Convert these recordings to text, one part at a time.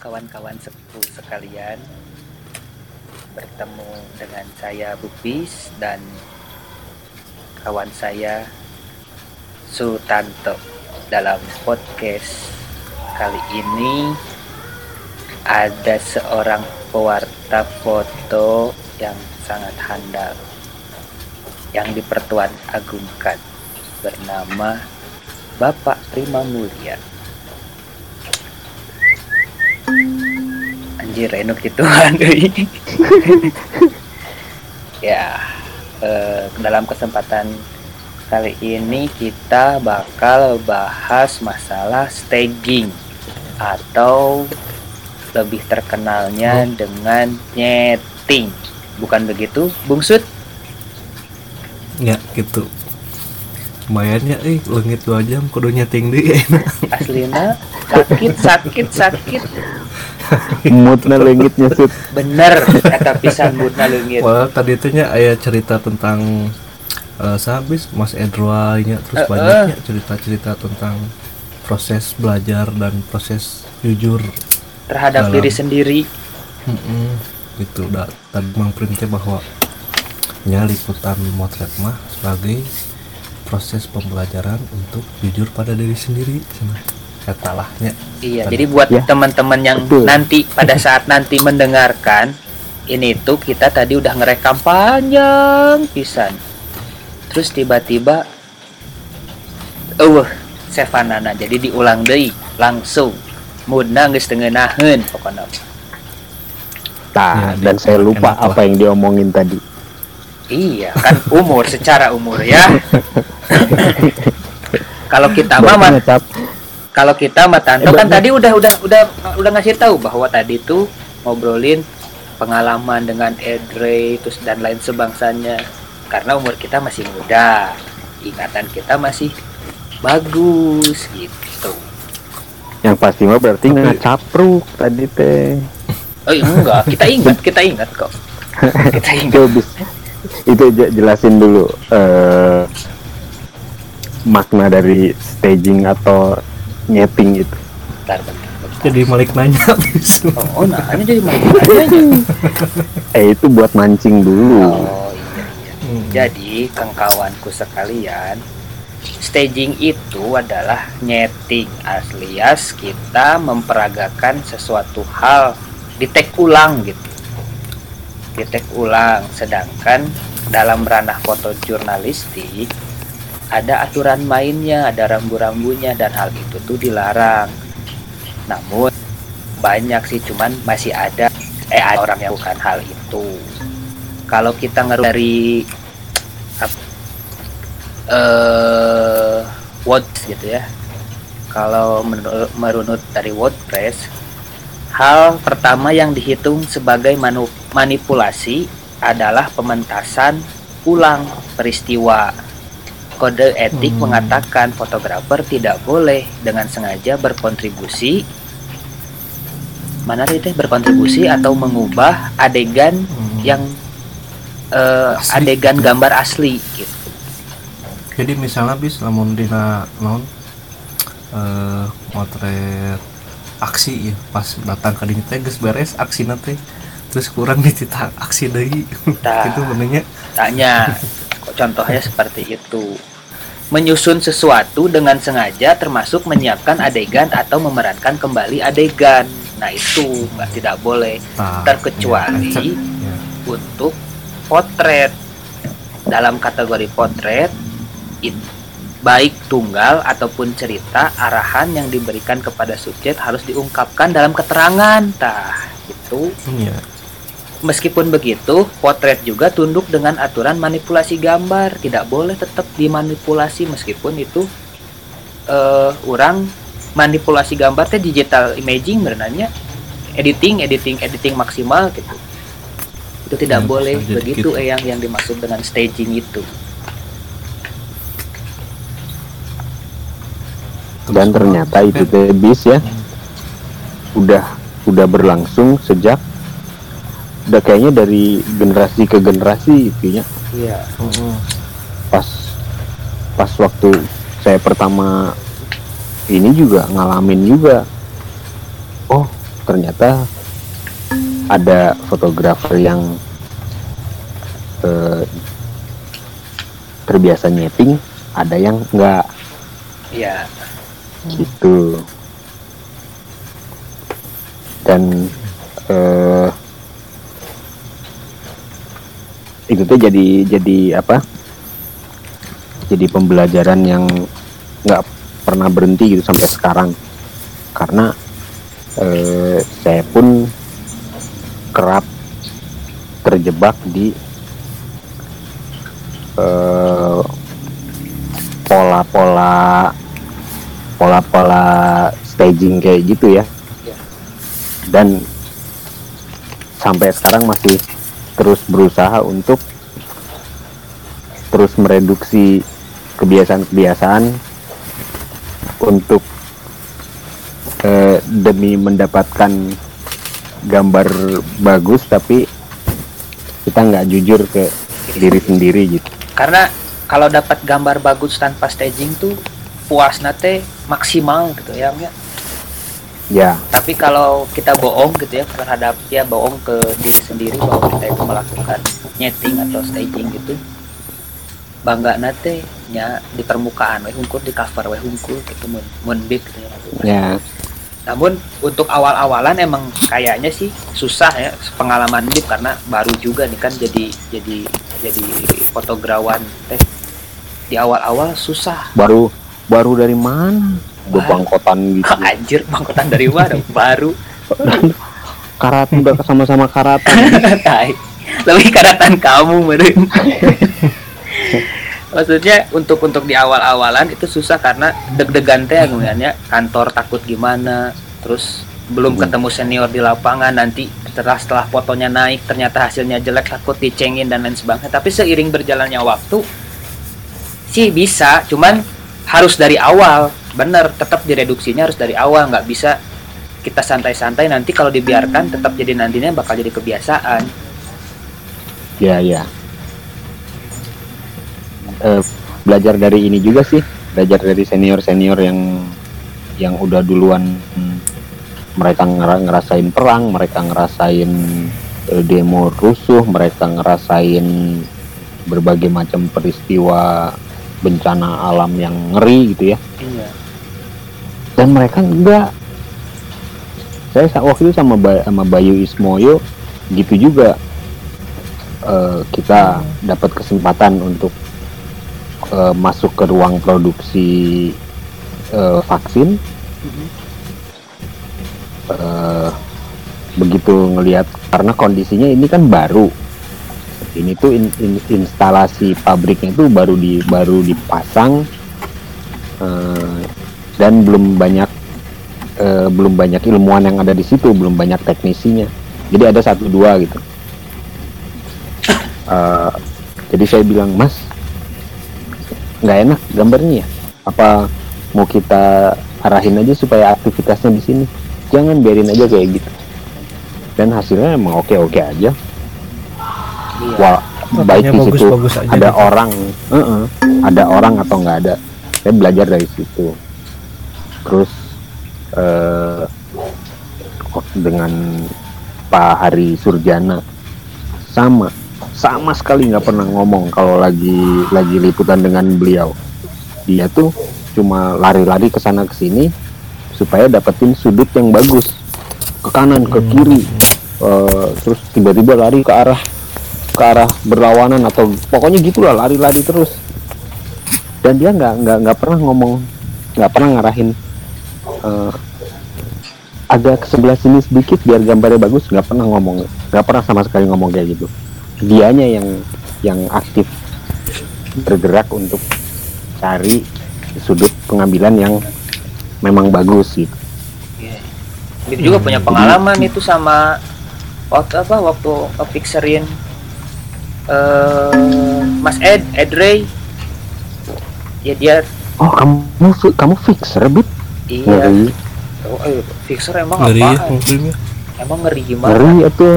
kawan-kawan sepupu sekalian Bertemu dengan saya Bupis dan kawan saya Sutanto Dalam podcast kali ini ada seorang pewarta foto yang sangat handal Yang dipertuan agungkan bernama Bapak Prima Mulia anjir enuk gituan ya eh, dalam kesempatan kali ini kita bakal bahas masalah staging atau lebih terkenalnya Oh. dengan nyeting. Bukan begitu Bung Sud ya gitu lumayan ya eh lengit dua jam kudu nyeting deh enak aslina sakit sakit sakit. Moodnya lengitnya sud bener kata pisan budna leungit Wah tadi itu nya aya cerita tentang eh sabis Mas Edroy nya terus Eh, banyaknya cerita-cerita tentang proses belajar dan proses jujur terhadap Dalam. diri sendiri. Mm-mm. gitu. Dah tadi mang perintah bahwa nya liputan motret mah sebagai proses pembelajaran untuk jujur pada diri sendiri katalahnya Iya, Tadi. jadi buat Ya, teman-teman yang betul. nanti pada saat nanti mendengarkan ini tuh kita tadi udah ngerekam panjang pisan. Terus tiba-tiba eueuh sevanana jadi diulang deui langsung. Mudna geus tengenaheun pokoknya. nah Ya, dan saya lupa apa yang diomongin tadi Iya, kan umur secara umur ya. Kalau kita mah ngecap. kalau kita mah Tanto Eh, kan tadi udah udah udah udah ngasih tahu bahwa tadi tuh ngobrolin pengalaman dengan Edre terus dan lain sebangsanya. Karena umur kita masih muda ingatan kita masih bagus gitu. Yang pasti mah berarti Tapi- ngecapruk tadi teh. Oh iya, enggak. Kita ingat kita ingat kok. Kita ingat. Itu itu je- jelasin dulu eh makna dari staging atau nyeting itu bentar, bentar, bentar. jadi Malik nanya oh, oh nah ini jadi main aja eh itu buat mancing dulu. Oh iya iya. Hmm. Jadi, kawan-kawanku sekalian, staging itu adalah nyeting alias kita memperagakan sesuatu hal. Di take ulang gitu. Di take ulang, sedangkan dalam ranah foto jurnalistik ada aturan mainnya, ada rambu-rambunya dan hal itu tuh dilarang. Namun banyak sih cuman masih ada eh ada orang yang bukan hal itu. Kalau kita ngeru dari eh Words gitu ya. Kalau merunut dari WordPress hal pertama yang dihitung sebagai manipulasi adalah pementasan ulang peristiwa kode etik Hmm. mengatakan fotografer tidak boleh dengan sengaja berkontribusi mana teh berkontribusi atau mengubah adegan Hmm. yang eh, Asli. adegan gambar asli gitu. jadi misalnya bis lamun dina non eh motret aksi ya pas datang ke dinya teh geus beres aksi nanti terus kurang ditita aksi deui Tah. itu benarnya Tanya, contohnya seperti itu. Menyusun sesuatu dengan sengaja termasuk menyiapkan adegan atau memerankan kembali adegan. Nah itu nggak tidak boleh Tah, Terkecuali- ya, cek, ya. untuk potret. Dalam kategori potret, baik tunggal ataupun cerita arahan yang diberikan kepada subjek harus diungkapkan dalam keterangan. Tah, itu Iya. Meskipun begitu, potret juga tunduk dengan aturan manipulasi gambar. Tidak boleh tetap dimanipulasi meskipun itu eh orang manipulasi gambar teh digital imaging berenanya editing, editing, editing maksimal gitu. Itu tidak Ya, boleh begitu gitu. eh yang yang dimaksud dengan staging itu. dan ternyata itu teh bis ya udah udah berlangsung sejak udah kayaknya dari generasi ke generasi itu ya Iya. Heeh. pas pas waktu saya pertama ini juga ngalamin juga oh ternyata ada fotografer yang eh, terbiasa nyeting ada yang enggak Iya. gitu dan eh, itu tuh jadi jadi apa? Jadi pembelajaran yang nggak pernah berhenti gitu sampai sekarang. Karena eh, saya pun kerap terjebak di eh, pola-pola pola-pola staging kayak gitu ya. Iya. dan sampai sekarang masih terus berusaha untuk terus mereduksi kebiasaan-kebiasaan untuk eh, demi mendapatkan gambar bagus tapi kita nggak jujur ke diri sendiri gitu Karena kalau dapat gambar bagus tanpa staging tuh puas nate maksimal gitu ya. Ya. ya Tapi kalau kita bohong gitu ya terhadap ya bohong ke diri sendiri bahwa kita itu melakukan nyeting atau staging gitu bangga nate nya di permukaan we hungkul di cover we hungkul gitu mun mun big gitu ya maksudnya. ya Namun untuk awal-awalan emang kayaknya sih susah ya pengalaman bib karena baru juga nih kan jadi jadi jadi fotograwan teh di awal-awal susah baru baru dari mana gue bangkotan gitu. Anjir bangkotan dari mana? Baru. Karat udah sama-sama karatan lebih karatan kamu meren maksudnya untuk untuk di awal-awalan itu susah karena deg-degan teh kemudiannya kantor takut gimana terus belum Hmm. ketemu senior di lapangan nanti setelah setelah fotonya naik ternyata hasilnya jelek takut dicengin dan lain sebagainya. Tapi seiring berjalannya waktu sih bisa cuman harus dari awal bener tetap direduksinya harus dari awal nggak bisa kita santai-santai. Nanti kalau dibiarkan tetap jadi nantinya bakal jadi kebiasaan. Ya ya. Eh, belajar dari ini juga sih. Belajar dari senior senior yang yang udah duluan hmm, mereka ngera- ngerasain perang mereka ngerasain eh, demo rusuh mereka ngerasain berbagai macam peristiwa bencana alam yang ngeri gitu ya dan mereka enggak. Saya sa- waktu itu sama sama Bayu Ismoyo gitu juga. Eh, kita dapat kesempatan untuk eh, masuk ke ruang produksi eh, vaksin. Begitu ngelihat karena kondisinya ini kan baru. Ini tuh in- in- instalasi pabriknya itu baru di baru dipasang eh, dan belum banyak eh, belum banyak ilmuwan yang ada di situ belum banyak teknisinya. Jadi ada satu dua gitu. Eh, jadi saya bilang mas nggak enak gambarnya ya? Apa mau kita arahin aja supaya aktivitasnya di sini? Jangan biarin aja kayak gitu. Dan hasilnya emang oke oke aja. Iya. Wah baik di situ. ada gitu. orang Heeh, ada orang atau nggak ada. Saya belajar dari situ terus eh, dengan Pak Hari Surjana sama sama sekali nggak pernah ngomong kalau lagi lagi liputan dengan beliau. Dia tuh cuma lari-lari ke sana ke sini supaya dapetin sudut yang bagus. Ke kanan ke kiri Eh, terus tiba-tiba lari ke arah ke arah berlawanan atau pokoknya gitulah lari-lari terus. Dan dia nggak nggak nggak pernah ngomong nggak pernah ngarahin eh, agak ke sebelah sini sedikit biar gambarnya bagus nggak pernah ngomong nggak pernah sama sekali ngomong kayak gitu. Dianya yang yang aktif bergerak untuk cari sudut pengambilan yang memang bagus gitu. Iya. Dia juga punya pengalaman itu sama waktu apa waktu ngefixerin eh Mas Ed Ed Ray. Ya dia oh kamu kamu fix rebit iya. Ngeri. Oh, eh, fixer emang ngeri ya apa filmnya emang ngeri gimana? Ngeri itu.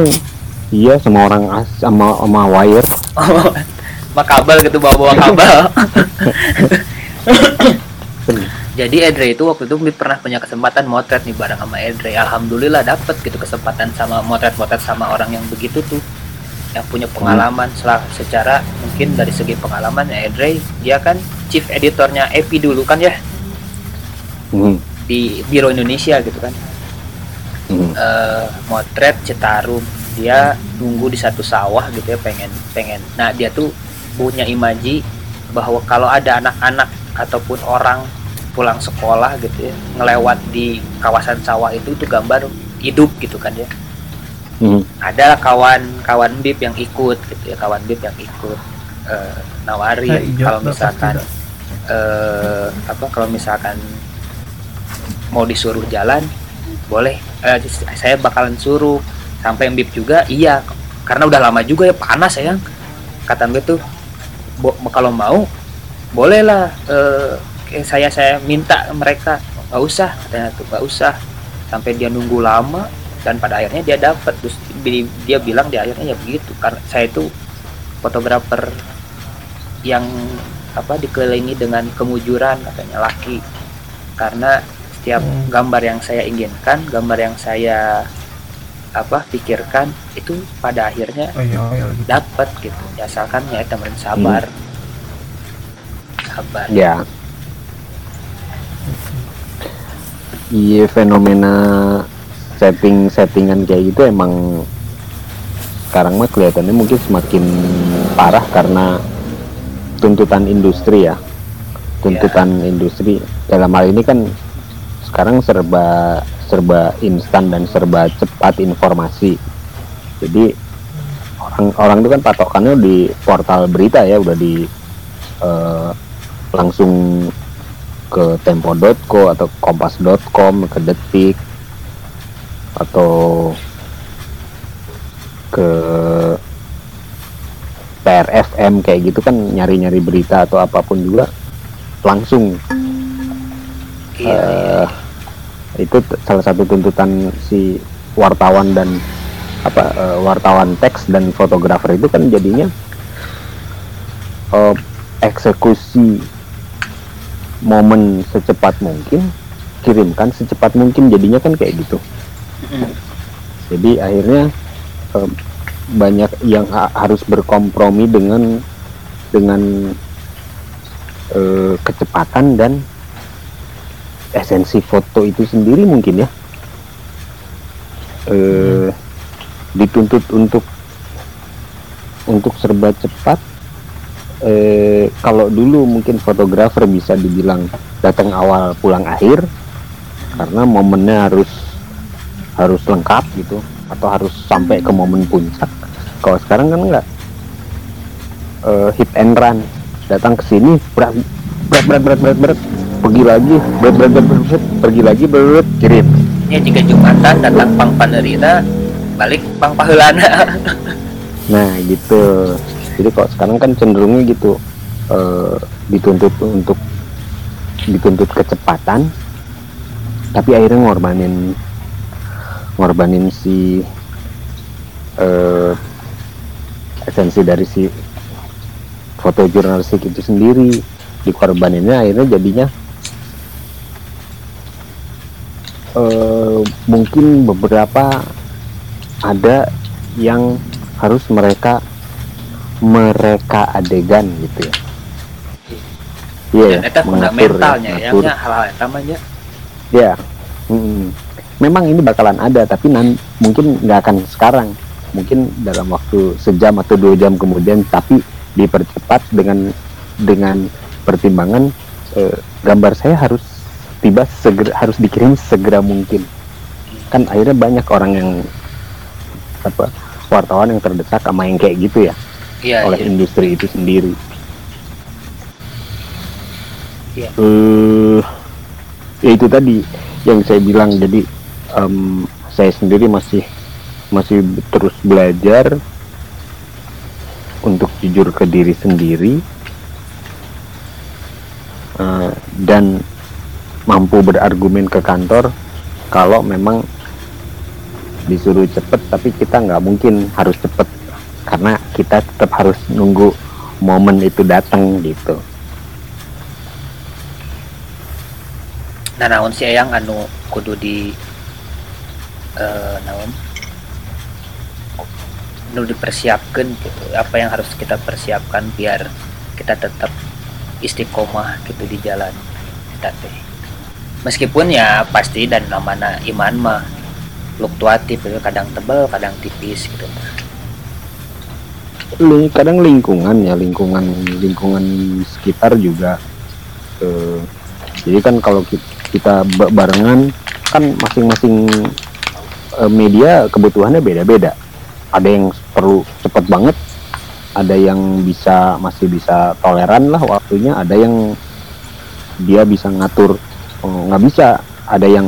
Iya sama orang as sama sama wire. Sama kabel gitu bawa bawa kabel. Jadi Edre itu waktu itu pernah punya kesempatan motret nih bareng sama Edre. Alhamdulillah dapet gitu kesempatan sama motret-motret sama orang yang begitu tuh. Yang punya pengalaman. Sel- secara mungkin dari segi pengalaman ya Edre dia kan chief editornya EPI dulu kan ya Hmm, di Biro Indonesia gitu kan. Hmm, eh motret Citarum. Dia nunggu di satu sawah gitu ya pengen pengen. Nah dia tuh punya imaji bahwa kalau ada anak-anak ataupun orang pulang sekolah gitu ya ngelewat di kawasan sawah itu itu gambar hidup gitu kan ya. Hmm, ada kawan kawan bib yang ikut gitu ya kawan bib yang ikut eh, nawarin Eh, hijau, kalau misalkan eh, apa kalau misalkan mau disuruh jalan boleh. Eh, saya bakalan suruh. Sampai bib juga iya. Karena udah lama juga ya panas sayang kata bib tuh "Bo- kalau mau bolehlah eh, kayak saya saya minta mereka nggak usah. Katanya tuh nggak usah. Sampai dia nunggu lama dan pada akhirnya dia dapat terus di- dia bilang di akhirnya ya begitu. Karena saya itu fotografer yang apa dikelilingi dengan kemujuran katanya laki. Karena setiap Hmm. gambar yang saya inginkan gambar yang saya apa pikirkan itu pada akhirnya oh iya oh iya gitu. dapat gitu. Ya asalkan ya teman sabar. Sabar. Ya. Iya fenomena setting settingan kayak gitu emang sekarang mah kelihatannya mungkin semakin parah karena tuntutan industri ya. Tuntutan industri. Dalam hal ini kan sekarang serba serba instan dan serba cepat informasi. Jadi orang orang itu kan patokannya di portal berita ya udah di eh, langsung ke tempo.co atau kompas.com ke detik atau ke PRFM kayak gitu kan nyari-nyari berita atau apa pun juga langsung iya, iya. eh, itu salah satu tuntutan si wartawan dan apa eh, wartawan teks dan fotografer itu kan jadinya eh, eksekusi momen secepat mungkin kirimkan secepat mungkin jadinya kan kayak gitu Mm. jadi akhirnya eh, banyak yang ha- harus berkompromi dengan dengan eh, kecepatan dan esensi foto itu sendiri mungkin ya. Eh, dituntut untuk untuk serba cepat. Eh, kalau dulu mungkin fotografer bisa dibilang datang awal pulang akhir karena momennya harus harus lengkap gitu atau harus sampai ke momen puncak. Kalau sekarang kan enggak. Eh, hit and run. Datang ke sini berat berat berat berat berat pergi lagi berat berat berat, pergi lagi berat, kirim. Ya jika Jumatan datang pang panerita balik pang paheulana. nah gitu. Jadi kalau sekarang kan cenderungnya gitu eh, dituntut untuk dituntut kecepatan tapi akhirnya ngorbanin ngorbanin si eh, esensi dari si foto jurnalistik itu sendiri. Dikorbaninnya akhirnya jadinya eh, mungkin beberapa ada yang harus mereka mereka adegan gitu ya. Iya mengatur ya, fundamentalnya ya, nya hal-hal. Ya, mm, memang ini bakalan ada, tapi nan, mungkin nggak akan sekarang, mungkin dalam waktu sejam atau dua jam kemudian, tapi dipercepat dengan dengan pertimbangan eh, gambar saya harus tiba segera harus dikirim segera mungkin. Kan akhirnya banyak orang yang apa wartawan yang terdesak sama yang kayak gitu ya Iya, oleh iya. industri itu sendiri. Iya. Eh, ya itu tadi yang saya bilang jadi em, saya sendiri masih masih terus belajar untuk jujur ke diri sendiri eh, dan mampu berargumen ke kantor kalau memang disuruh cepet tapi kita nggak mungkin harus cepet. Karena kita tetap harus nunggu momen itu datang gitu. Nah naon sih yang anu kudu di eh naon? Nu dipersiapkan gitu. Apa yang harus kita persiapkan biar kita tetap istiqomah gitu di jalan. Kita teh meskipun ya pasti dan namanya iman mah fluktuatif gitu kadang tebal kadang tipis gitu. Li- kadang lingkungan ya lingkungan lingkungan sekitar juga eh, jadi kan kalau ki- kita ba- barengan kan masing-masing eh, media kebutuhannya beda-beda. Ada yang perlu cepat banget ada yang bisa masih bisa toleran lah waktunya ada yang dia bisa ngatur oh, nggak bisa. Ada yang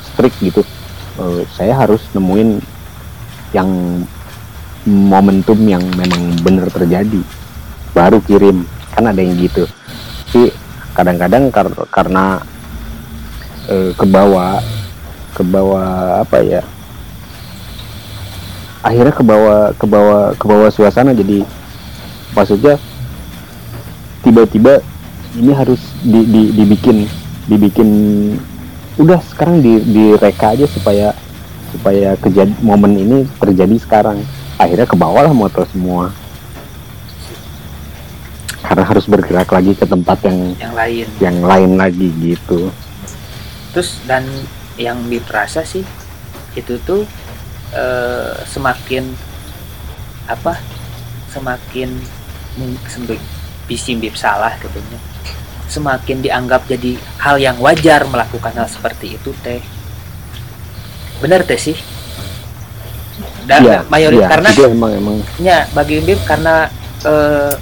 strict gitu. Eh, saya harus nemuin yang momentum yang memang benar terjadi. Baru kirim. Kan ada yang gitu. Tapi kadang-kadang kar- karena eh, kebawa kebawa apa ya? Akhirnya kebawa kebawa kebawa suasana. Jadi maksudnya tiba-tiba ini harus di, di- dibikin dibikin udah sekarang di direka aja supaya supaya kejadian momen ini terjadi sekarang. Akhirnya ke bawah lah motor semua. Karena harus bergerak lagi ke tempat yang yang lain. yang lain lagi gitu. Terus dan yang diterasa sih itu tuh eh, semakin apa semakin mung- sembi- bisi bib salah katanya semakin dianggap jadi hal yang wajar melakukan hal seperti itu teh benar teh sih dan Iya, mayoritas iya, karena emang emang Ya, bagi Bib karena eh,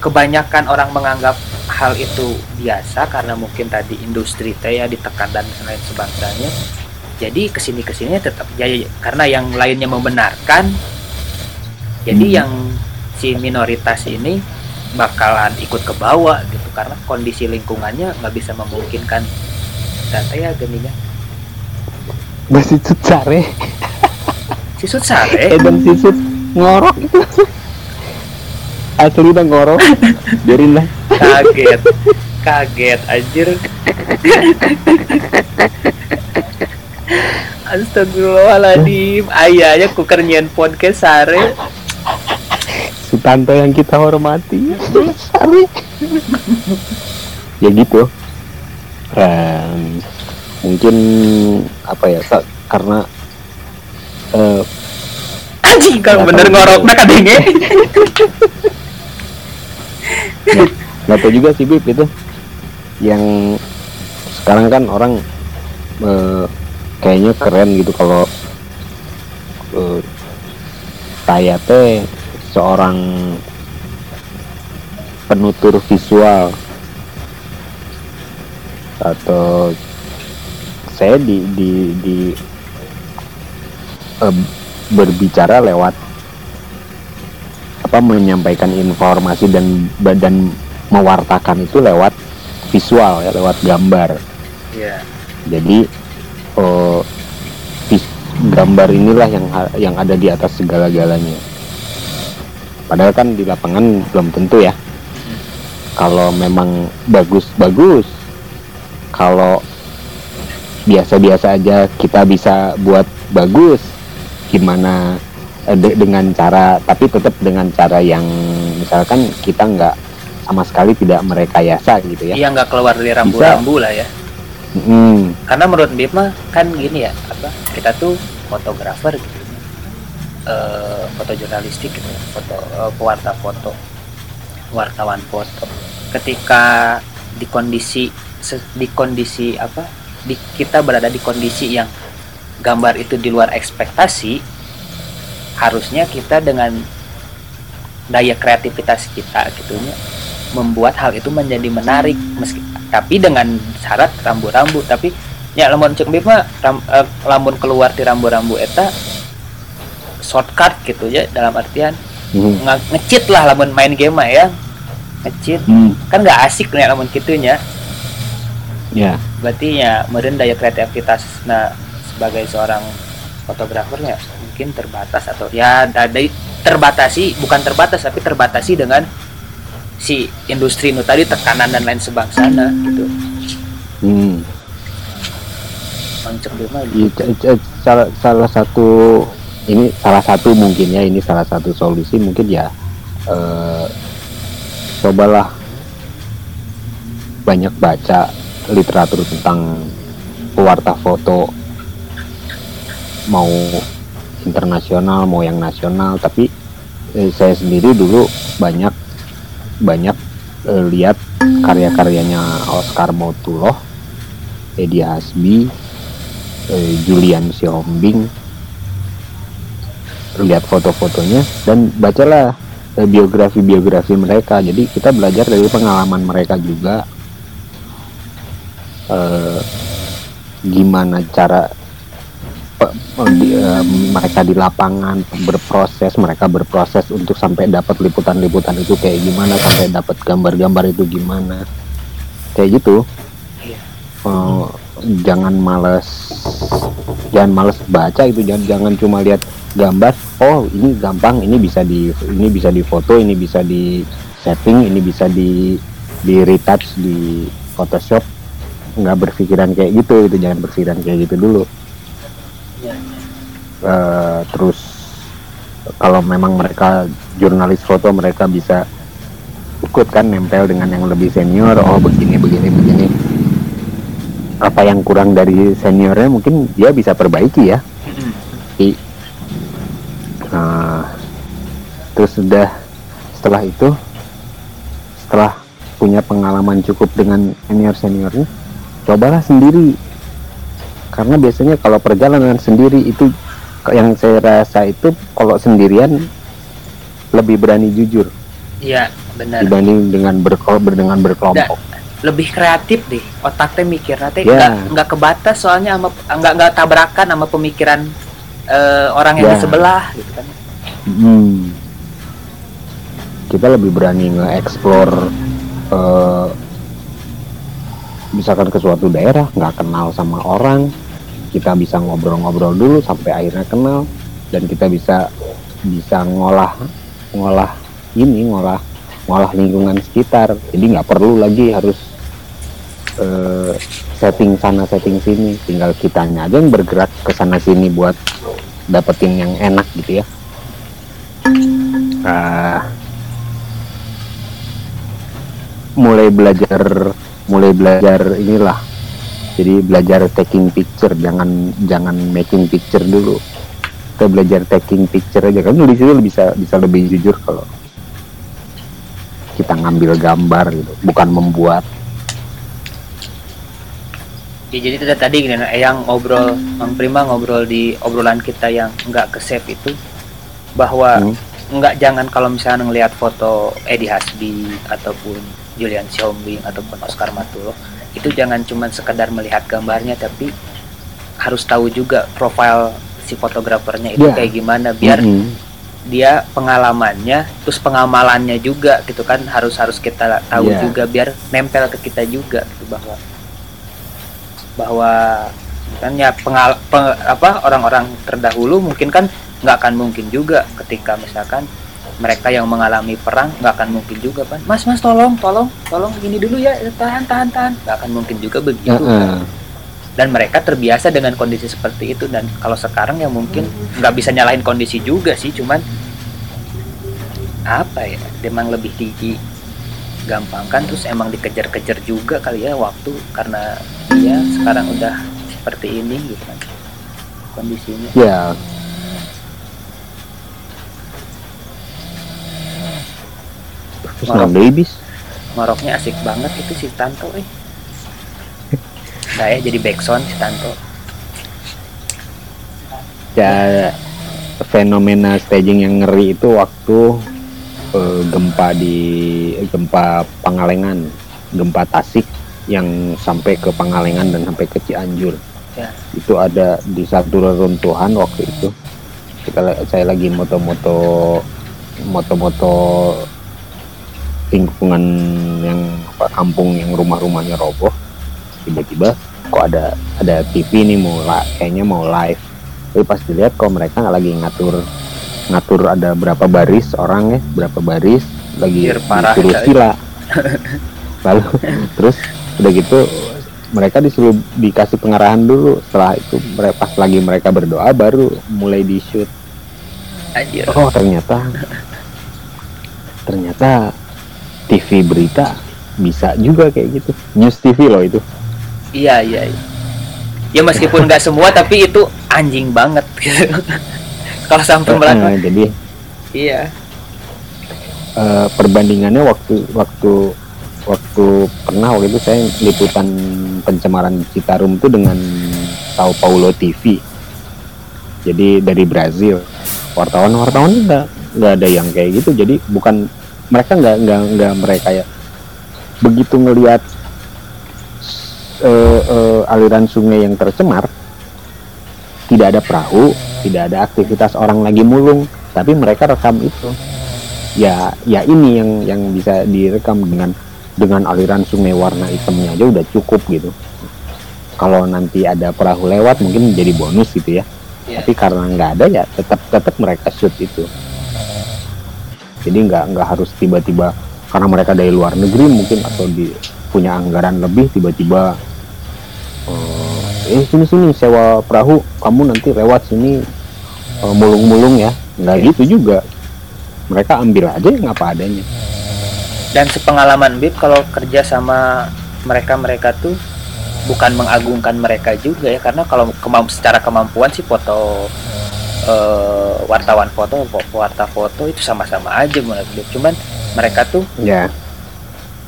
kebanyakan orang menganggap hal itu biasa karena mungkin tadi industri teh ya ditekan dan lain sebangsanya. Jadi ke sini ke sini tetap ya, ya, karena yang lainnya membenarkan. Jadi Hmm. yang si minoritas ini bakalan ikut ke bawah gitu karena kondisi lingkungannya nggak bisa memungkinkan. Data ya geninya masih cecare si Sutsare edan sisut ngorok. Itu asli udah ngorok. Biarin lah. Kaget. Kaget anjir. Astagfirullahaladzim. Ayahnya ku kernyian podcast sare. Sutanto yang kita hormati. Sari. ya gitu. Dan mungkin apa ya sa- karena eh, Anjing kang bener ngorok nak kadenge nggak tahu juga sih Bib itu. Yang sekarang kan orang eh, kayaknya keren gitu kalau eh, saya teh seorang penutur visual. Atau saya di di di eh, berbicara lewat apa menyampaikan informasi dan dan mewartakan itu lewat visual ya lewat gambar. Iya. Jadi eh, vis- gambar inilah yang yang ada di atas segala-galanya. Padahal kan di lapangan belum tentu ya kalau memang bagus bagus. Kalau biasa-biasa aja kita bisa buat bagus gimana eh, de- dengan cara tapi tetap dengan cara yang misalkan kita nggak sama sekali tidak merekayasa gitu ya. Iya nggak keluar dari rambu-rambu lah ya. Hmm, Karena menurut Bib mah kan gini ya apa Kita tuh fotografer gitu. Eh foto jurnalistik gitu ya, foto eh, pewarta foto wartawan foto. Ketika di kondisi di kondisi apa di kita berada di kondisi yang gambar itu di luar ekspektasi harusnya kita dengan daya kreativitas kita gitunya membuat hal itu menjadi menarik. Meski tapi dengan syarat rambu-rambu. Tapi ya lamun cek Bib mah ram- eh, lamun keluar di rambu-rambu eta shortcut gitu ya dalam artian hmm, nge- nge-cheat lah lamun main game ya nge-cheat hmm, kan nggak asik nih lamun gitunya ya. Berarti ya meren daya kreativitas nah sebagai seorang fotografernya mungkin terbatas atau ya ada terbatasi bukan terbatas tapi terbatasi dengan si industri nu tadi tekanan dan lain sebangsana gitu. Hmm. C- salah, salah satu ini salah satu mungkin ya ini salah satu solusi mungkin ya eh, cobalah banyak baca literatur tentang pewarta foto. Mau internasional mau yang nasional tapi eh, saya sendiri dulu banyak banyak eh, lihat karya-karyanya Oscar Motuloh, Edi Hasbi, eh, Julian Siombing. Lihat foto-fotonya dan bacalah biografi-biografi mereka. Jadi kita belajar dari pengalaman mereka juga. Eh, gimana cara di- eh, mereka di lapangan berproses mereka berproses untuk sampai dapat liputan-liputan itu kayak gimana sampai dapat gambar-gambar itu gimana. Kayak gitu. Iya. Jangan males jangan males baca itu jangan jangan cuma lihat gambar oh ini gampang ini bisa di ini bisa difoto ini bisa di setting ini bisa di di retouch di Photoshop. Nggak berpikiran kayak gitu itu jangan berpikiran kayak gitu dulu. Eh, terus kalau memang mereka jurnalis foto mereka bisa ikut kan nempel dengan yang lebih senior oh begini begini begini apa yang kurang dari seniornya mungkin dia bisa perbaiki ya. I- Nah, terus sudah setelah itu setelah punya pengalaman cukup dengan senior seniornya cobalah sendiri karena biasanya kalau perjalanan sendiri itu yang saya rasa itu kalau sendirian lebih berani jujur Iya, benar. dibanding dengan berkol dengan berkelompok Lebih kreatif deh. Otaknya mikir nanti Ya. nggak nggak kebatas soalnya sama nggak nggak tabrakan sama pemikiran eh, orang yang Ya. di sebelah gitu kan. Hmm. Kita lebih berani nge-explore eh, misalkan ke suatu daerah nggak kenal sama orang, kita bisa ngobrol-ngobrol dulu sampai akhirnya kenal dan kita bisa bisa ngolah ngolah ini ngolah ngolah lingkungan sekitar. Jadi nggak perlu lagi harus eh, setting sana setting sini, tinggal kitanya aja yang bergerak ke sana sini buat dapetin yang enak gitu ya. Ah, mulai belajar mulai belajar inilah jadi belajar taking picture jangan jangan making picture dulu kita belajar taking picture aja kan di situ bisa bisa lebih jujur kalau kita ngambil gambar gitu bukan membuat Ya, jadi tadi tadi gini, yang ngobrol Mang Prima ngobrol di obrolan kita yang nggak ke save itu bahwa Hmm. nggak jangan kalau misalnya ngelihat foto Edi Hasbi ataupun Julian Siombing ataupun Oscar Matulo itu jangan cuma sekedar melihat gambarnya tapi harus tahu juga profil si fotografernya itu Ya. kayak gimana biar Mm-mm. Dia pengalamannya terus pengamalannya juga gitu kan harus harus kita tahu Iya. juga biar nempel ke kita juga gitu bahwa bahwa kan ya pengal pe- apa orang-orang terdahulu mungkin kan nggak akan mungkin juga ketika misalkan mereka yang mengalami perang nggak akan mungkin juga kan mas mas tolong tolong tolong gini dulu ya tahan tahan tahan nggak akan mungkin juga begitu Heeh. kan dan mereka terbiasa dengan kondisi seperti itu. Dan kalau sekarang ya mungkin nggak bisa nyalahin kondisi juga sih cuman apa ya memang lebih tinggi gampang kan terus emang dikejar-kejar juga kali ya waktu karena dia sekarang udah seperti ini gitu kan kondisinya. Ya. Terus bis ngoroknya asik banget itu si Tanto eh Nggak ya jadi backsound si Tanto ya fenomena staging yang ngeri itu waktu eh, gempa di gempa Pangalengan, gempa Tasik yang sampai ke Pangalengan dan sampai ke Cianjur. Ya. Itu ada di satu reruntuhan waktu itu. Kita saya lagi moto-moto moto-moto lingkungan yang apa, kampung yang rumah-rumahnya roboh. Tiba-tiba kok ada ada TV nih mau kayaknya mau live. Tapi pas dilihat kok mereka nggak lagi ngatur ngatur ada berapa baris orang ya berapa baris lagi parah, disuruh sila. Lalu terus udah gitu mereka disuruh dikasih pengarahan dulu. Setelah itu mereka pas lagi mereka berdoa baru mulai di shoot Anjir. oh ternyata ternyata TV berita bisa juga kayak gitu. News TV loh itu Iya iya. iya. Ya meskipun nggak semua tapi itu anjing banget. Kalau sampai melakukan. Eh, jadi Iya. eh, perbandingannya waktu waktu waktu pernah waktu itu saya liputan pencemaran Citarum itu dengan Sao Paulo TV jadi dari Brazil wartawan-wartawan nggak nggak ada yang kayak gitu jadi bukan mereka nggak nggak nggak mereka ya begitu ngelihat eh, eh, aliran sungai yang tercemar tidak ada perahu tidak ada aktivitas orang lagi mulung tapi mereka rekam itu. Ya ya ini yang yang bisa direkam dengan dengan aliran sungai warna hitamnya aja udah cukup gitu. Kalau nanti ada perahu lewat mungkin jadi bonus gitu ya. Iya. tapi karena nggak ada ya tetap tetap mereka shoot itu. Jadi nggak nggak harus tiba-tiba karena mereka dari luar negeri mungkin atau di punya anggaran lebih tiba-tiba eh, eh sini sini sewa perahu kamu nanti lewat sini eh, mulung-mulung ya nggak Iya. gitu juga mereka ambil aja yang apa adanya Dan sepengalaman Bib kalau kerja sama mereka-mereka tuh bukan mengagungkan mereka juga ya karena kalau kemamp secara kemampuan sih foto eh, wartawan foto warta foto itu sama-sama aja menurut Bib. Cuman mereka tuh ya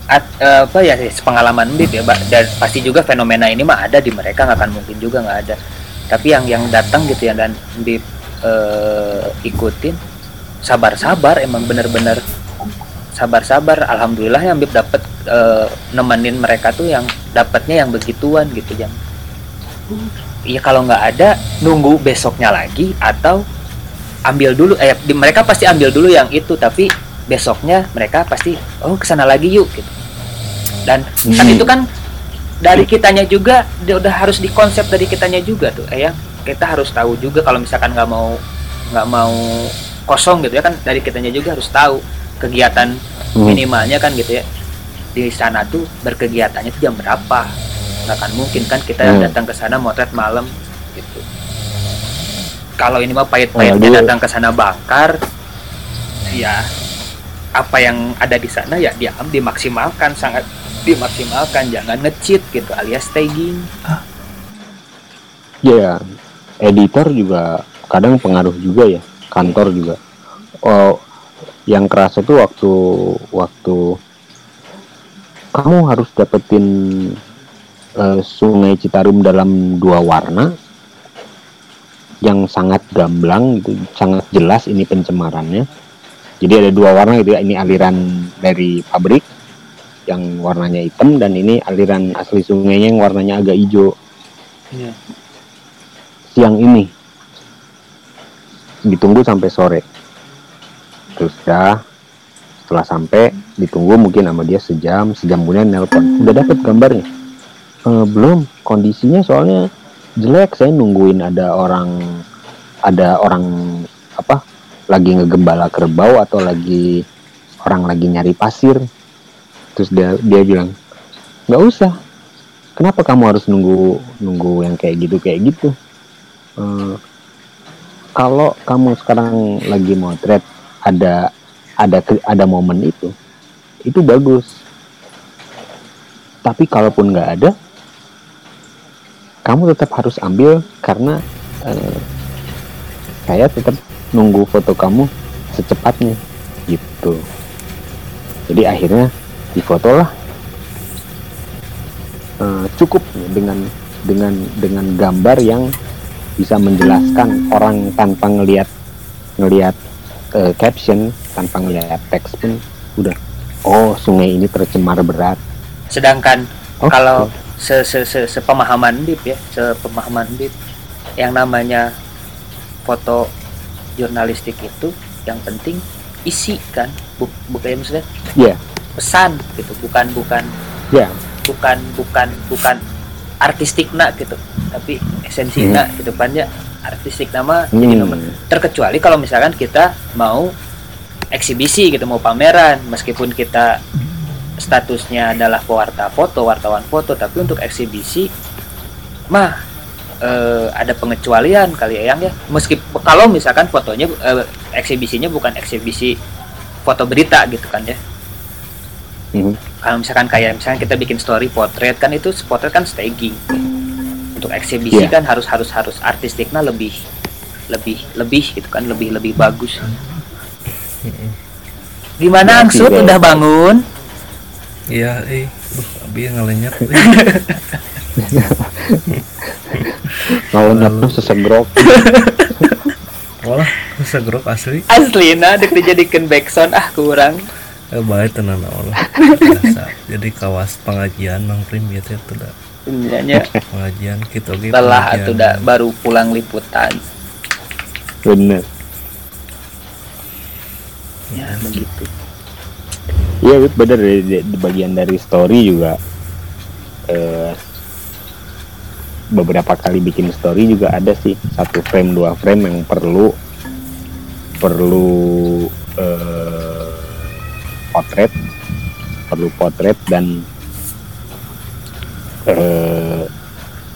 at- eh, apa ya pengalaman Bib ya dan pasti juga fenomena ini mah ada di mereka nggak akan mungkin juga nggak ada. Tapi yang yang datang gitu ya dan Bib eh, ikutin sabar-sabar emang bener-bener sabar-sabar. Alhamdulillah yang Bib dapat eh, nemenin mereka tuh yang dapatnya yang begituan gitu yang Iya kalau nggak ada nunggu besoknya lagi atau ambil dulu eh di- mereka pasti ambil dulu yang itu tapi besoknya mereka pasti oh ke sana lagi yuk gitu dan kan Hmm. itu kan dari kitanya juga dia udah harus dikonsep dari kitanya juga tuh eh ya kita harus tahu juga kalau misalkan nggak mau nggak mau kosong gitu ya kan dari kitanya juga harus tahu kegiatan Hmm. minimalnya kan gitu ya di sana tuh berkegiatannya tuh jam berapa nggak akan mungkin kan kita Hmm. datang ke sana motret malam gitu kalau ini mah pahit-pahitnya datang ke sana bakar ya apa yang ada di sana ya dia dimaksimalkan sangat dimaksimalkan jangan ngecheat gitu alias tagging. Ya editor juga kadang pengaruh juga ya kantor juga. Oh yang kerasa tuh waktu waktu kamu harus dapetin eh, sungai Citarum dalam dua warna yang sangat gamblang gitu sangat jelas ini pencemarannya. Jadi ada dua warna gitu ya ini aliran dari pabrik yang warnanya hitam dan ini aliran asli sungainya yang warnanya agak hijau. Iya. siang ini. Ditunggu sampai sore. Terus dah setelah sampai ditunggu mungkin sama dia sejam sejam kemudian nelpon. Udah dapet gambarnya? "Eh, belum. Kondisinya soalnya jelek. Saya nungguin ada orang ada orang apa lagi ngegembala kerbau atau lagi orang lagi nyari pasir terus dia dia bilang nggak usah. Kenapa kamu harus nunggu nunggu yang kayak gitu kayak gitu? Eh, kalau kamu sekarang lagi motret ada ada ada momen itu itu bagus. Tapi kalaupun nggak ada kamu tetap harus ambil karena eh, saya tetap nunggu foto kamu secepatnya gitu. Jadi akhirnya difotolah Eh, cukup dengan dengan dengan gambar yang bisa menjelaskan orang tanpa ngelihat ngelihat eh, caption tanpa ngelihat teks pun udah oh sungai ini tercemar berat. Sedangkan Oke. kalau se, se, se, sepemahaman Bib ya sepemahaman Bib yang namanya foto jurnalistik itu yang penting isi kan Buk, bukan maksudnya? Ya pesan gitu bukan bukan ya. bukan bukan bukan artistik nak gitu tapi esensi Hmm. nak gitu. Ya artistik nama jadi Hmm. nomor. Terkecuali kalau misalkan kita mau eksibisi gitu mau pameran meskipun kita statusnya adalah pewarta foto wartawan foto tapi untuk eksibisi mah eh, ada pengecualian kali ya yang ya. Meski kalau misalkan fotonya eh, eksibisinya bukan eksibisi foto berita gitu kan ya Mhm. kalau misalkan kayak misalkan kita bikin story potret kan itu potret kan staging. Untuk eksibisi Iya. kan harus harus harus artistiknya lebih lebih lebih gitu kan lebih lebih bagus. Gimana Berarti Angsut? kayak- udah bangun? Iya eh. Duh, abi ngelenyap. Kalau nyapnya sesegrok. Walah segrok asli. Aslina dek dijadikan backsound ah kurang eh, baik tenan Allah. Biasa. Jadi kawas pengajian mang prim ya dah. sebenarnya pengajian gitu gitu lelah atau udah baru pulang liputan. Bener. Ya begitu. Iya bener di, di- di bagian dari story juga eh, beberapa kali bikin story juga ada sih satu frame dua frame yang perlu perlu eh, potret perlu potret dan eh,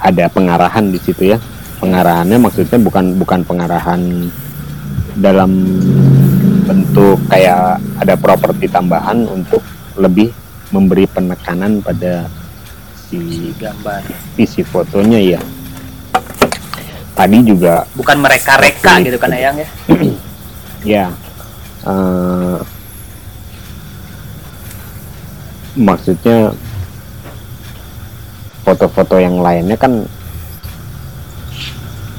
ada pengarahan di situ ya. Pengarahannya maksudnya bukan bukan pengarahan dalam bentuk kayak ada properti tambahan untuk lebih memberi penekanan pada si gambar. Isi fotonya ya. Tadi juga bukan mereka-reka Oke. gitu kan Ayang ya? Ya eh, maksudnya foto-foto yang lainnya kan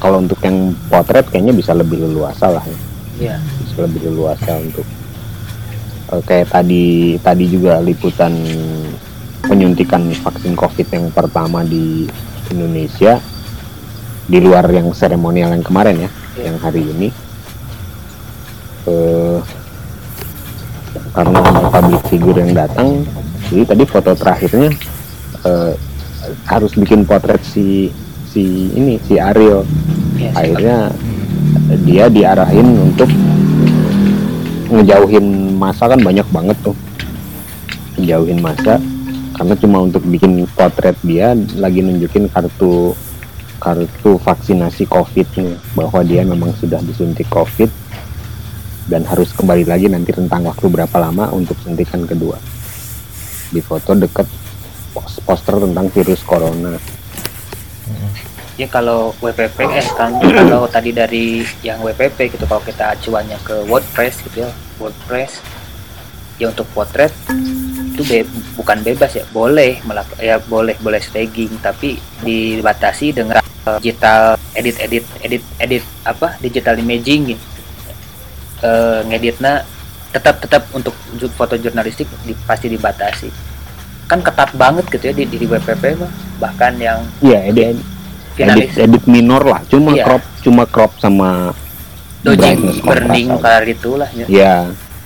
kalau untuk yang potret kayaknya bisa lebih leluasa lah ya. Iya. bisa lebih leluasa untuk eh, kayak tadi tadi juga liputan penyuntikan vaksin covid yang pertama di Indonesia di luar yang seremonial yang kemarin ya yang hari ini. Eh, karena public figure yang datang jadi tadi foto terakhirnya eh, harus bikin potret si si ini si Ariel. Iya, akhirnya dia diarahin untuk ngejauhin masa kan banyak banget tuh. Ngejauhin masa karena cuma untuk bikin potret dia lagi nunjukin kartu kartu vaksinasi covid nya bahwa dia memang sudah disuntik covid dan harus kembali lagi nanti rentang waktu berapa lama untuk suntikan kedua di foto deket pos- poster tentang virus corona. Ya kalau WPP eh kan kalau tadi dari yang WPP gitu kalau kita acuannya ke WordPress gitu ya WordPress. Ya untuk potret itu be- bukan bebas ya boleh melak- ya boleh boleh staging tapi dibatasi dengan eh, digital edit edit edit edit apa digital imaging gitu. Eh, ngeditnya tetap tetap untuk foto jurnalistik di- pasti dibatasi kan ketat banget gitu ya di, di WPP mah bahkan yang iya edit edit, finalis edit minor lah cuma Iya. crop cuma crop sama dodging burning kayak itulah ya. ya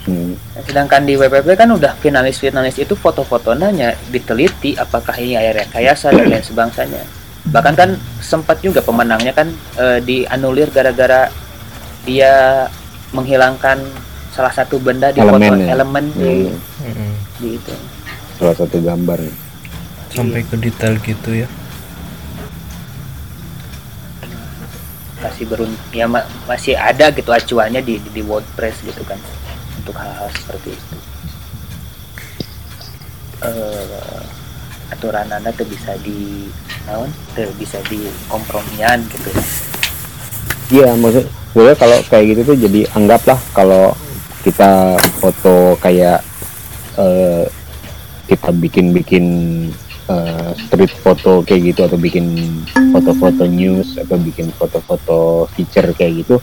hmm. Sedangkan di WPP kan udah finalis-finalis itu foto-fotonya diteliti apakah ini air rekayasa dan lain sebangsanya. Bahkan kan sempat juga pemenangnya kan eh, dianulir gara-gara dia menghilangkan salah satu benda di foto Elemen ya? elemen di, Iya, Mm-mm. di itu. salah satu gambar sampai ke detail gitu ya Masih berun ya ma- masih ada gitu acuannya di, di di WordPress gitu kan untuk hal-hal seperti itu. eh aturan anda tuh bisa di naon tuh bisa di kompromian gitu Iya, maksud gue kalau kayak gitu tuh jadi anggaplah kalau kita foto kayak eh, kita bikin-bikin eh, street foto kayak gitu atau bikin foto-foto news atau bikin foto-foto feature kayak gitu.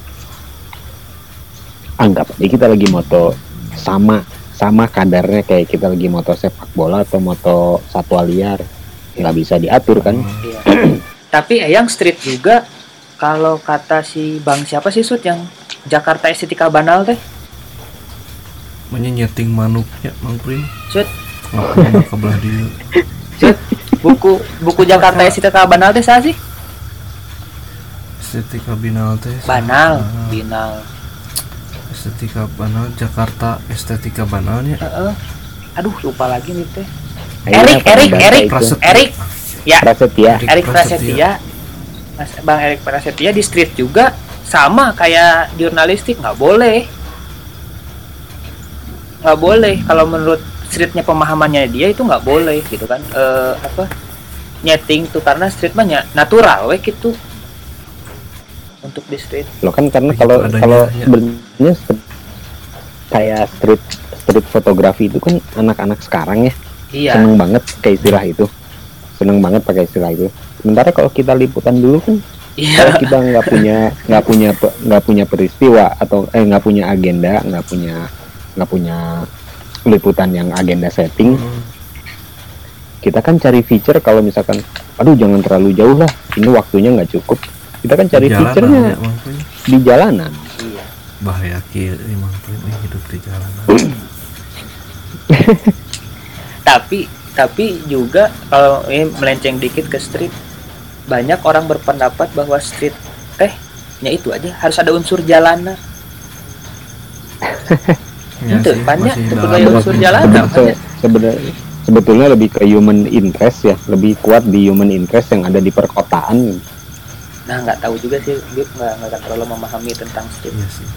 Anggap aja kita lagi moto sama sama kadarnya kayak kita lagi moto sepak bola atau moto satwa liar. Nggak bisa diatur kan? Iya. tapi yang street juga kalau kata si bang siapa sih sud yang Jakarta estetika banal teh menyenyeting manuknya mang prim. Sud ngapain ke belah dia. Sud buku buku Jakarta estetika banal teh 啥 sih? Estetika binal teh banal Ah, binal estetika banal Jakarta estetika banalnya Heeh. aduh lupa lagi nih teh. Erik Erik Erik. itu. Prasetya. Erik. Ya. Prasetya. Erik. Prasetya. Mas Bang Erik Prasetya di street juga sama kayak jurnalistik nggak boleh nggak boleh. Kalau menurut streetnya pemahamannya dia itu nggak boleh gitu kan. Eh, apa? Nyeting tuh karena street banyak natural we gitu. Untuk di street. Lo kan karena kalau kalau ya. sebenarnya se- kayak street street fotografi itu kan anak-anak sekarang ya. Iya. Seneng banget pakai istilah itu. Seneng banget pakai istilah itu. Sementara kalau kita liputan dulu kan kalau iya kita nggak punya nggak punya nggak punya peristiwa atau eh nggak punya agenda nggak punya nggak punya liputan yang agenda setting Hmm. kita kan cari feature kalau misalkan aduh jangan terlalu jauh lah ini waktunya nggak cukup. Kita kan cari featurenya. ya, Prim. di jalanan. Iya. Bahaya eh, hidup di jalanan. Tapi tapi juga kalau ini melenceng dikit ke street banyak orang berpendapat bahwa street teh nya itu aja harus ada unsur jalanan Ya Itu, sih, banyak masih unsur se- sebenarnya sebetulnya lebih ke human interest ya lebih kuat di human interest yang ada di perkotaan nah nggak tahu juga sih gue nggak nggak terlalu memahami tentang street Iya sih.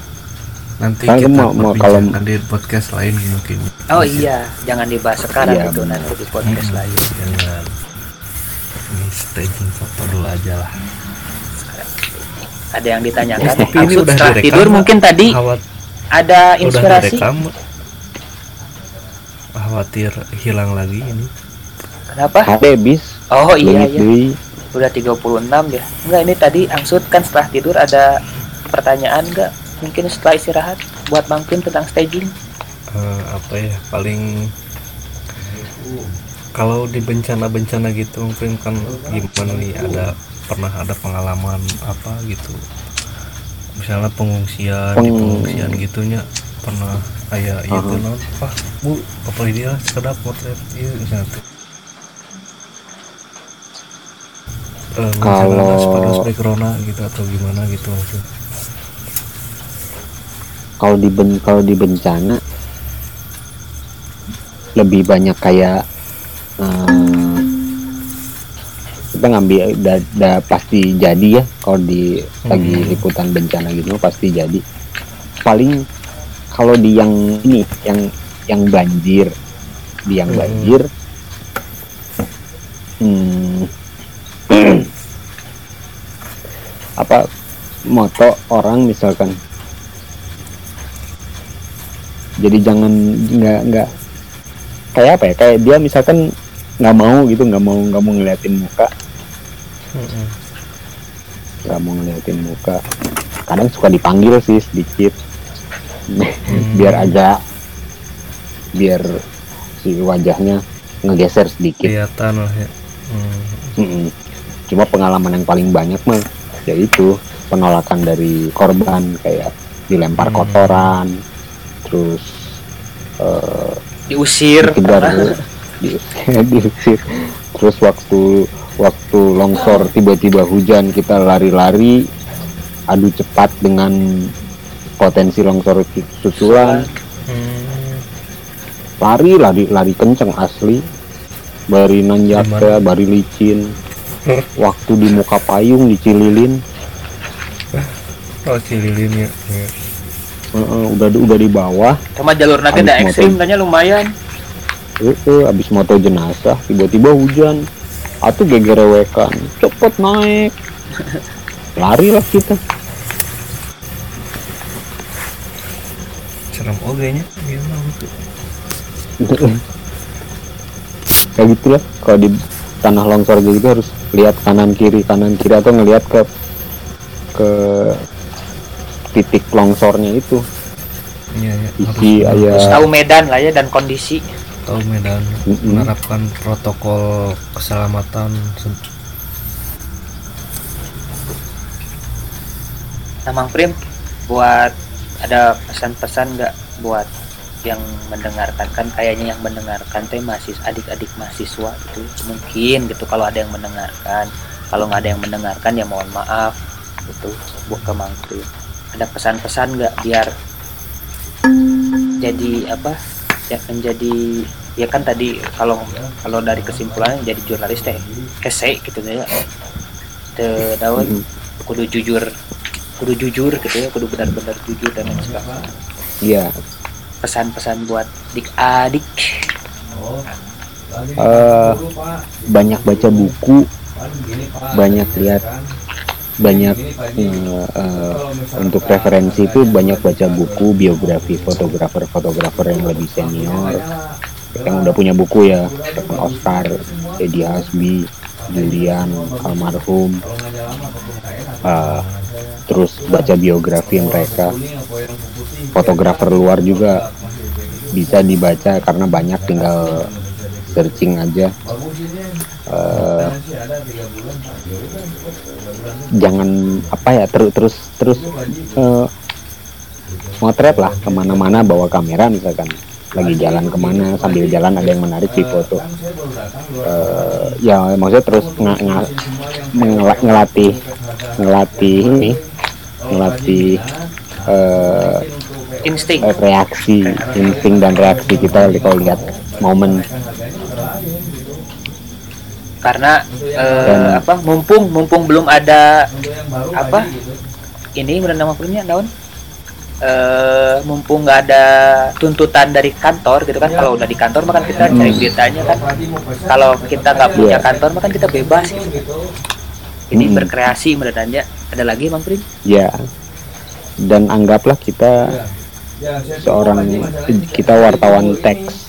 Nanti Kan kita mau- mau kalau- di podcast lain mungkin. oh iya jangan dibahas sekarang Iya, itu nanti di podcast Hmm, lain Jangan. Ini staging foto dulu aja lah. ada yang ditanyakan Tapi ini udah tidur mungkin tadi Khawat, ada udah inspirasi? direkam. Khawatir hilang lagi ini. kenapa? HD bis oh iya iya. udah 36 ya. Enggak ini tadi angsut kan setelah tidur ada pertanyaan enggak? Mungkin setelah istirahat buat Bang tentang staging. Eh, apa ya paling kalau di bencana-bencana gitu mungkin kan gimana nih? Ada pernah ada pengalaman apa gitu misalnya pengungsian di Peng- pengungsian gitunya pernah kayak itu Aha. non ah bu apa dia sedap potret iya misalnya. Eh, Kalau- ada pada corona gitu atau gimana gitu mungkin kalau di ben kalau di bencana lebih banyak kayak eh, kita ngambil da, da- pasti jadi ya kalau di lagi Hmm. liputan bencana gitu pasti jadi paling kalau di yang ini yang yang banjir di yang Hmm. banjir hmm, apa moto orang misalkan jadi jangan nggak nggak kayak apa ya kayak dia misalkan nggak mau gitu nggak mau nggak mau ngeliatin muka Mm-mm. nggak mau ngeliatin muka kadang suka dipanggil sih sedikit biar agak biar si wajahnya ngegeser sedikit kelihatan lah ya Hmm. Mm-mm. cuma pengalaman yang paling banyak mah yaitu penolakan dari korban kayak dilempar Hmm. kotoran terus eh, diusir di- diusir terus waktu waktu longsor tiba-tiba hujan kita lari-lari adu cepat dengan potensi longsor susulan Hmm. lari lari lari kenceng asli bari nanjak Gimana? bari licin waktu di muka payung dicililin Oh cililin ya. ya. Heeh, udah udah di bawah cuma jalur naga ekstrim kayaknya lumayan Heeh, abis moto jenazah tiba-tiba hujan atau gegerewekan cepet naik. Lari lah kita. Serem oge nya. Gimana gitu. kayak gitulah kalau di tanah longsor gitu harus lihat kanan kiri kanan kiri atau ngelihat ke ke titik longsornya itu. Iya ya. isi Harus aya Terus tahu medan lah ya dan kondisi tahu medan Mm-mm. menerapkan protokol keselamatan. Se- nah Mang Prim buat ada pesan-pesan nggak buat yang mendengarkan? Kan kayaknya yang mendengarkan teh masih adik-adik mahasiswa gitu. Mungkin gitu kalau ada yang mendengarkan. Kalau nggak ada yang mendengarkan ya mohon maaf gitu buat ke Mang Prim. Ada pesan-pesan nggak biar jadi apa ya menjadi ya kan tadi kalau kalau dari kesimpulannya jadi jurnalis teh esai gitu ya. Te daun kudu jujur kudu jujur gitu ya kudu benar-benar jujur dan lain sebagainya. Iya. pesan-pesan buat dik-adik Eh, banyak baca buku, banyak lihat, banyak eh, eh, untuk referensi itu banyak baca buku biografi fotografer-fotografer yang lebih senior, yang udah punya buku ya, Stephen Oscar, Eddie Hasbi, Julian, almarhum, eh, terus baca biografi mereka, fotografer luar juga bisa dibaca karena banyak tinggal searching aja. Eh, jangan apa ya terus terus terus eh, motret lah ke mana-mana bawa kamera misalkan lagi jalan ke mana sambil jalan ada yang menarik di foto. Eh, ya maksudnya terus nga- nga- mengela- ngelatih ngelatih ini ngelatih eh, insting. eh, reaksi insting dan reaksi kita kalau lihat momen. Karena eh, Dan- apa mumpung mumpung belum ada apa ini nama punya daun eh mumpung nggak ada tuntutan dari kantor gitu kan kalau udah di kantor mah kan kita cari beritanya kan. Kalau kita nggak punya Iya. kantor mah kan kita bebas gitu. Ini Hmm. berkreasi menurutnya ada lagi bang Prin ya. Dan anggaplah kita seorang kita wartawan teks.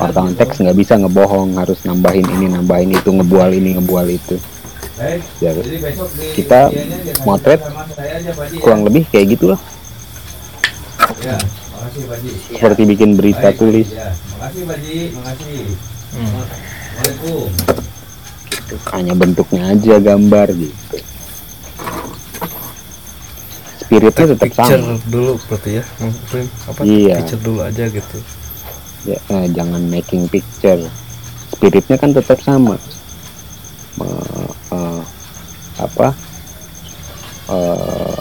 Wartawan teks nggak bisa ngebohong harus nambahin ini nambahin itu ngebual ini ngebual itu. Ya. Kita motret kurang lebih kayak gitulah Ya, makasih Pak Ji. seperti bikin berita Baik, tulis Ya, makasih Pak Ji, makasih. Hmm. Assalamualaikum. hanya bentuknya aja gambar gitu spiritnya tetap picture sama dulu berarti ya mungkin apa Iya. picture dulu aja gitu ya, eh, jangan making picture spiritnya kan tetap sama Me- eh, apa eh,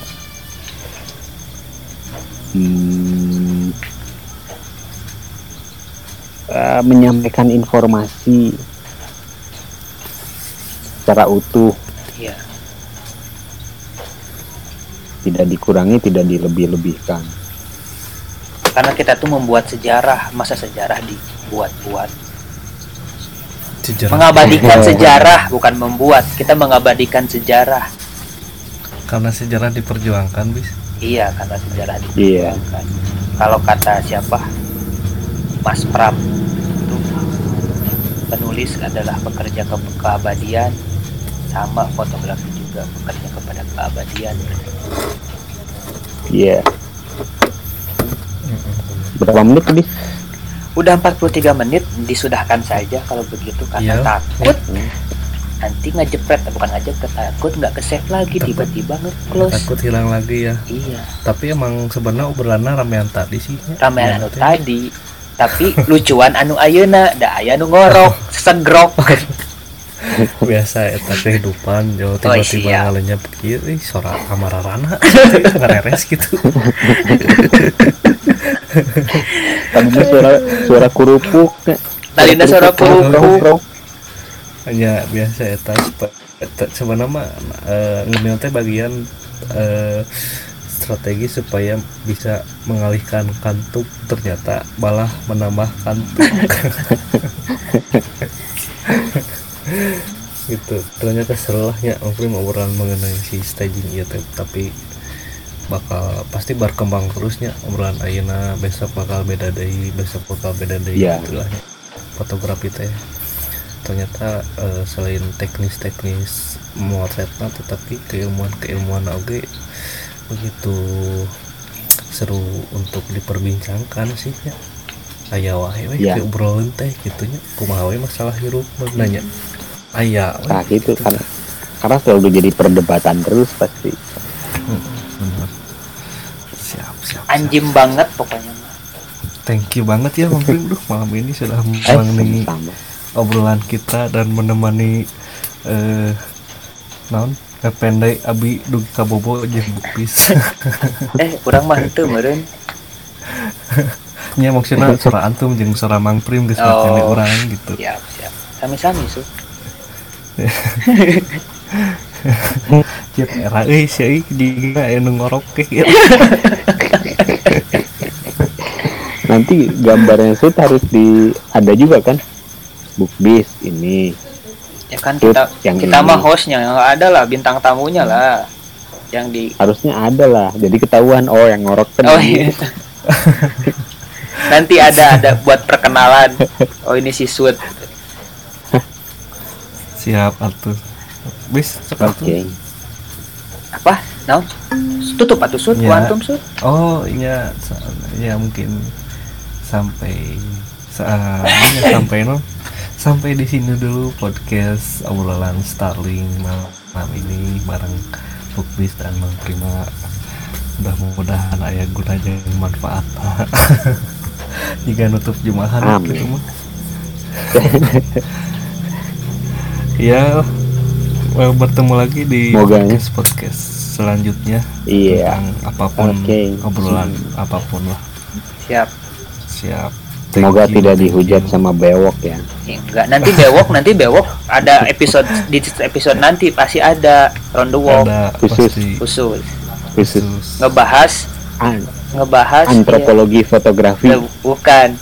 eh, menyampaikan informasi secara utuh. Iya. Tidak dikurangi tidak dilebih-lebihkan. Karena kita tuh membuat sejarah masa sejarah dibuat-buat. Sejarah. Mengabadikan sejarah bukan membuat. Kita mengabadikan sejarah. Karena sejarah diperjuangkan bis iya karena sejarah Iya. diperjuangkan kalau kata siapa? Mas Pram. Itu penulis adalah pekerja ke keabadian sama fotografi juga bekerja kepada keabadian. Iya. Berapa menit tadi? Udah 43 menit disudahkan saja kalau begitu karena Iya. takut nanti ngejepret bukan ngejepret takut nggak ke save lagi tiba-tiba nge-close. Takut hilang lagi ya. Iya. Tapi emang sebenarnya obrolannya ramean tadi sih. Ya. ramean anu Teh. tadi. Tapi lucuan anu ayeuna da aya nu ngorok segrok biasa eta kehidupan jauh Oh, tiba-tiba siap. ngalenyap kieu ih suara kamararana ngareres gitu. Tadinya suara suara kurupuk Tadinya suara kurupuk. Hanya biasa eta sebenarnya mah eh, ngemil teh bagian eh, strategi supaya bisa mengalihkan kantuk ternyata malah menambah kantuk gitu ternyata serahnya mungkin obrolan mengenai si staging iya teh, tapi bakal pasti berkembang terusnya obrolan Ayeuna besok bakal beda dari besok bakal beda dari Iya. itulah fotografi teh ternyata eh, selain teknis-teknis motretna tetapi keilmuan-keilmuan oge begitu seru untuk diperbincangkan sih ya aya wae we yeah. obrolan teh gitunya kumaha we masalah hirup nanya aya we. nah gitu karena karena selalu jadi perdebatan terus pasti Bener. siap siap siap. anjim banget pokoknya thank you banget ya Bang Duh, malam ini sudah eh menemani obrolan kita dan menemani eh naon? Pendek abi dugi kabobo jeung bukis eh kurang mah itu meureun. Nya maksudnya suara antum jeung suara Mang Prim geus Oh. orang gitu. siap siap. Sami-sami su. Cip era euy si euy di anu ngorok ke gitu. nanti gambarnya shoot harus di ada juga kan bukbis ini. Ya kan kita yang kita ini. mah hostnya nggak ada lah bintang tamunya lah. Yang di harusnya ada lah jadi ketahuan oh yang ngorok kan oh iya. Nanti ada ada buat perkenalan. Oh ini si Sud. Siap atuh. Bis oke. Sekarang apa? Naon? Tutup atuh Sud? Ya. kuantum Sud? Oh iya. Ya mungkin sampai sa- ya, sampai no sampai di sini dulu podcast obrolan Starling malam, ini bareng Bukbis dan Mang Prima. Mudah-mudahan ayah gunanya yang manfaat jika nutup jumahan Amin. gitu mah ya eh, bertemu lagi di ya. podcast podcast selanjutnya. Iya. Tentang apa pun Oke. obrolan apa pun lah. Siap. Siap Thank semoga you, tidak dihujat you. sama bewok ya. Ya, enggak. Nanti bewok nanti bewok ada episode di episode nanti pasti ada round the walk. Ada Khusus. khusus. Khusus. Khusus. Ngebahas an- ngebahas antropologi fotografi. Ya, bukan.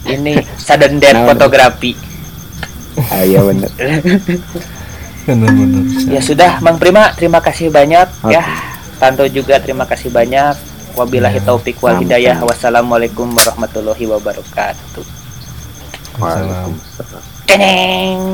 Ini sudden death Nah, fotografi. Ah, iya benar-benar ya sudah Mang Prima terima kasih banyak Oke. ya Tanto juga terima kasih banyak wabillahi Ya, taufik wal hidayah wassalamualaikum warahmatullahi wabarakatuh. Waalaikumsalam. Teneng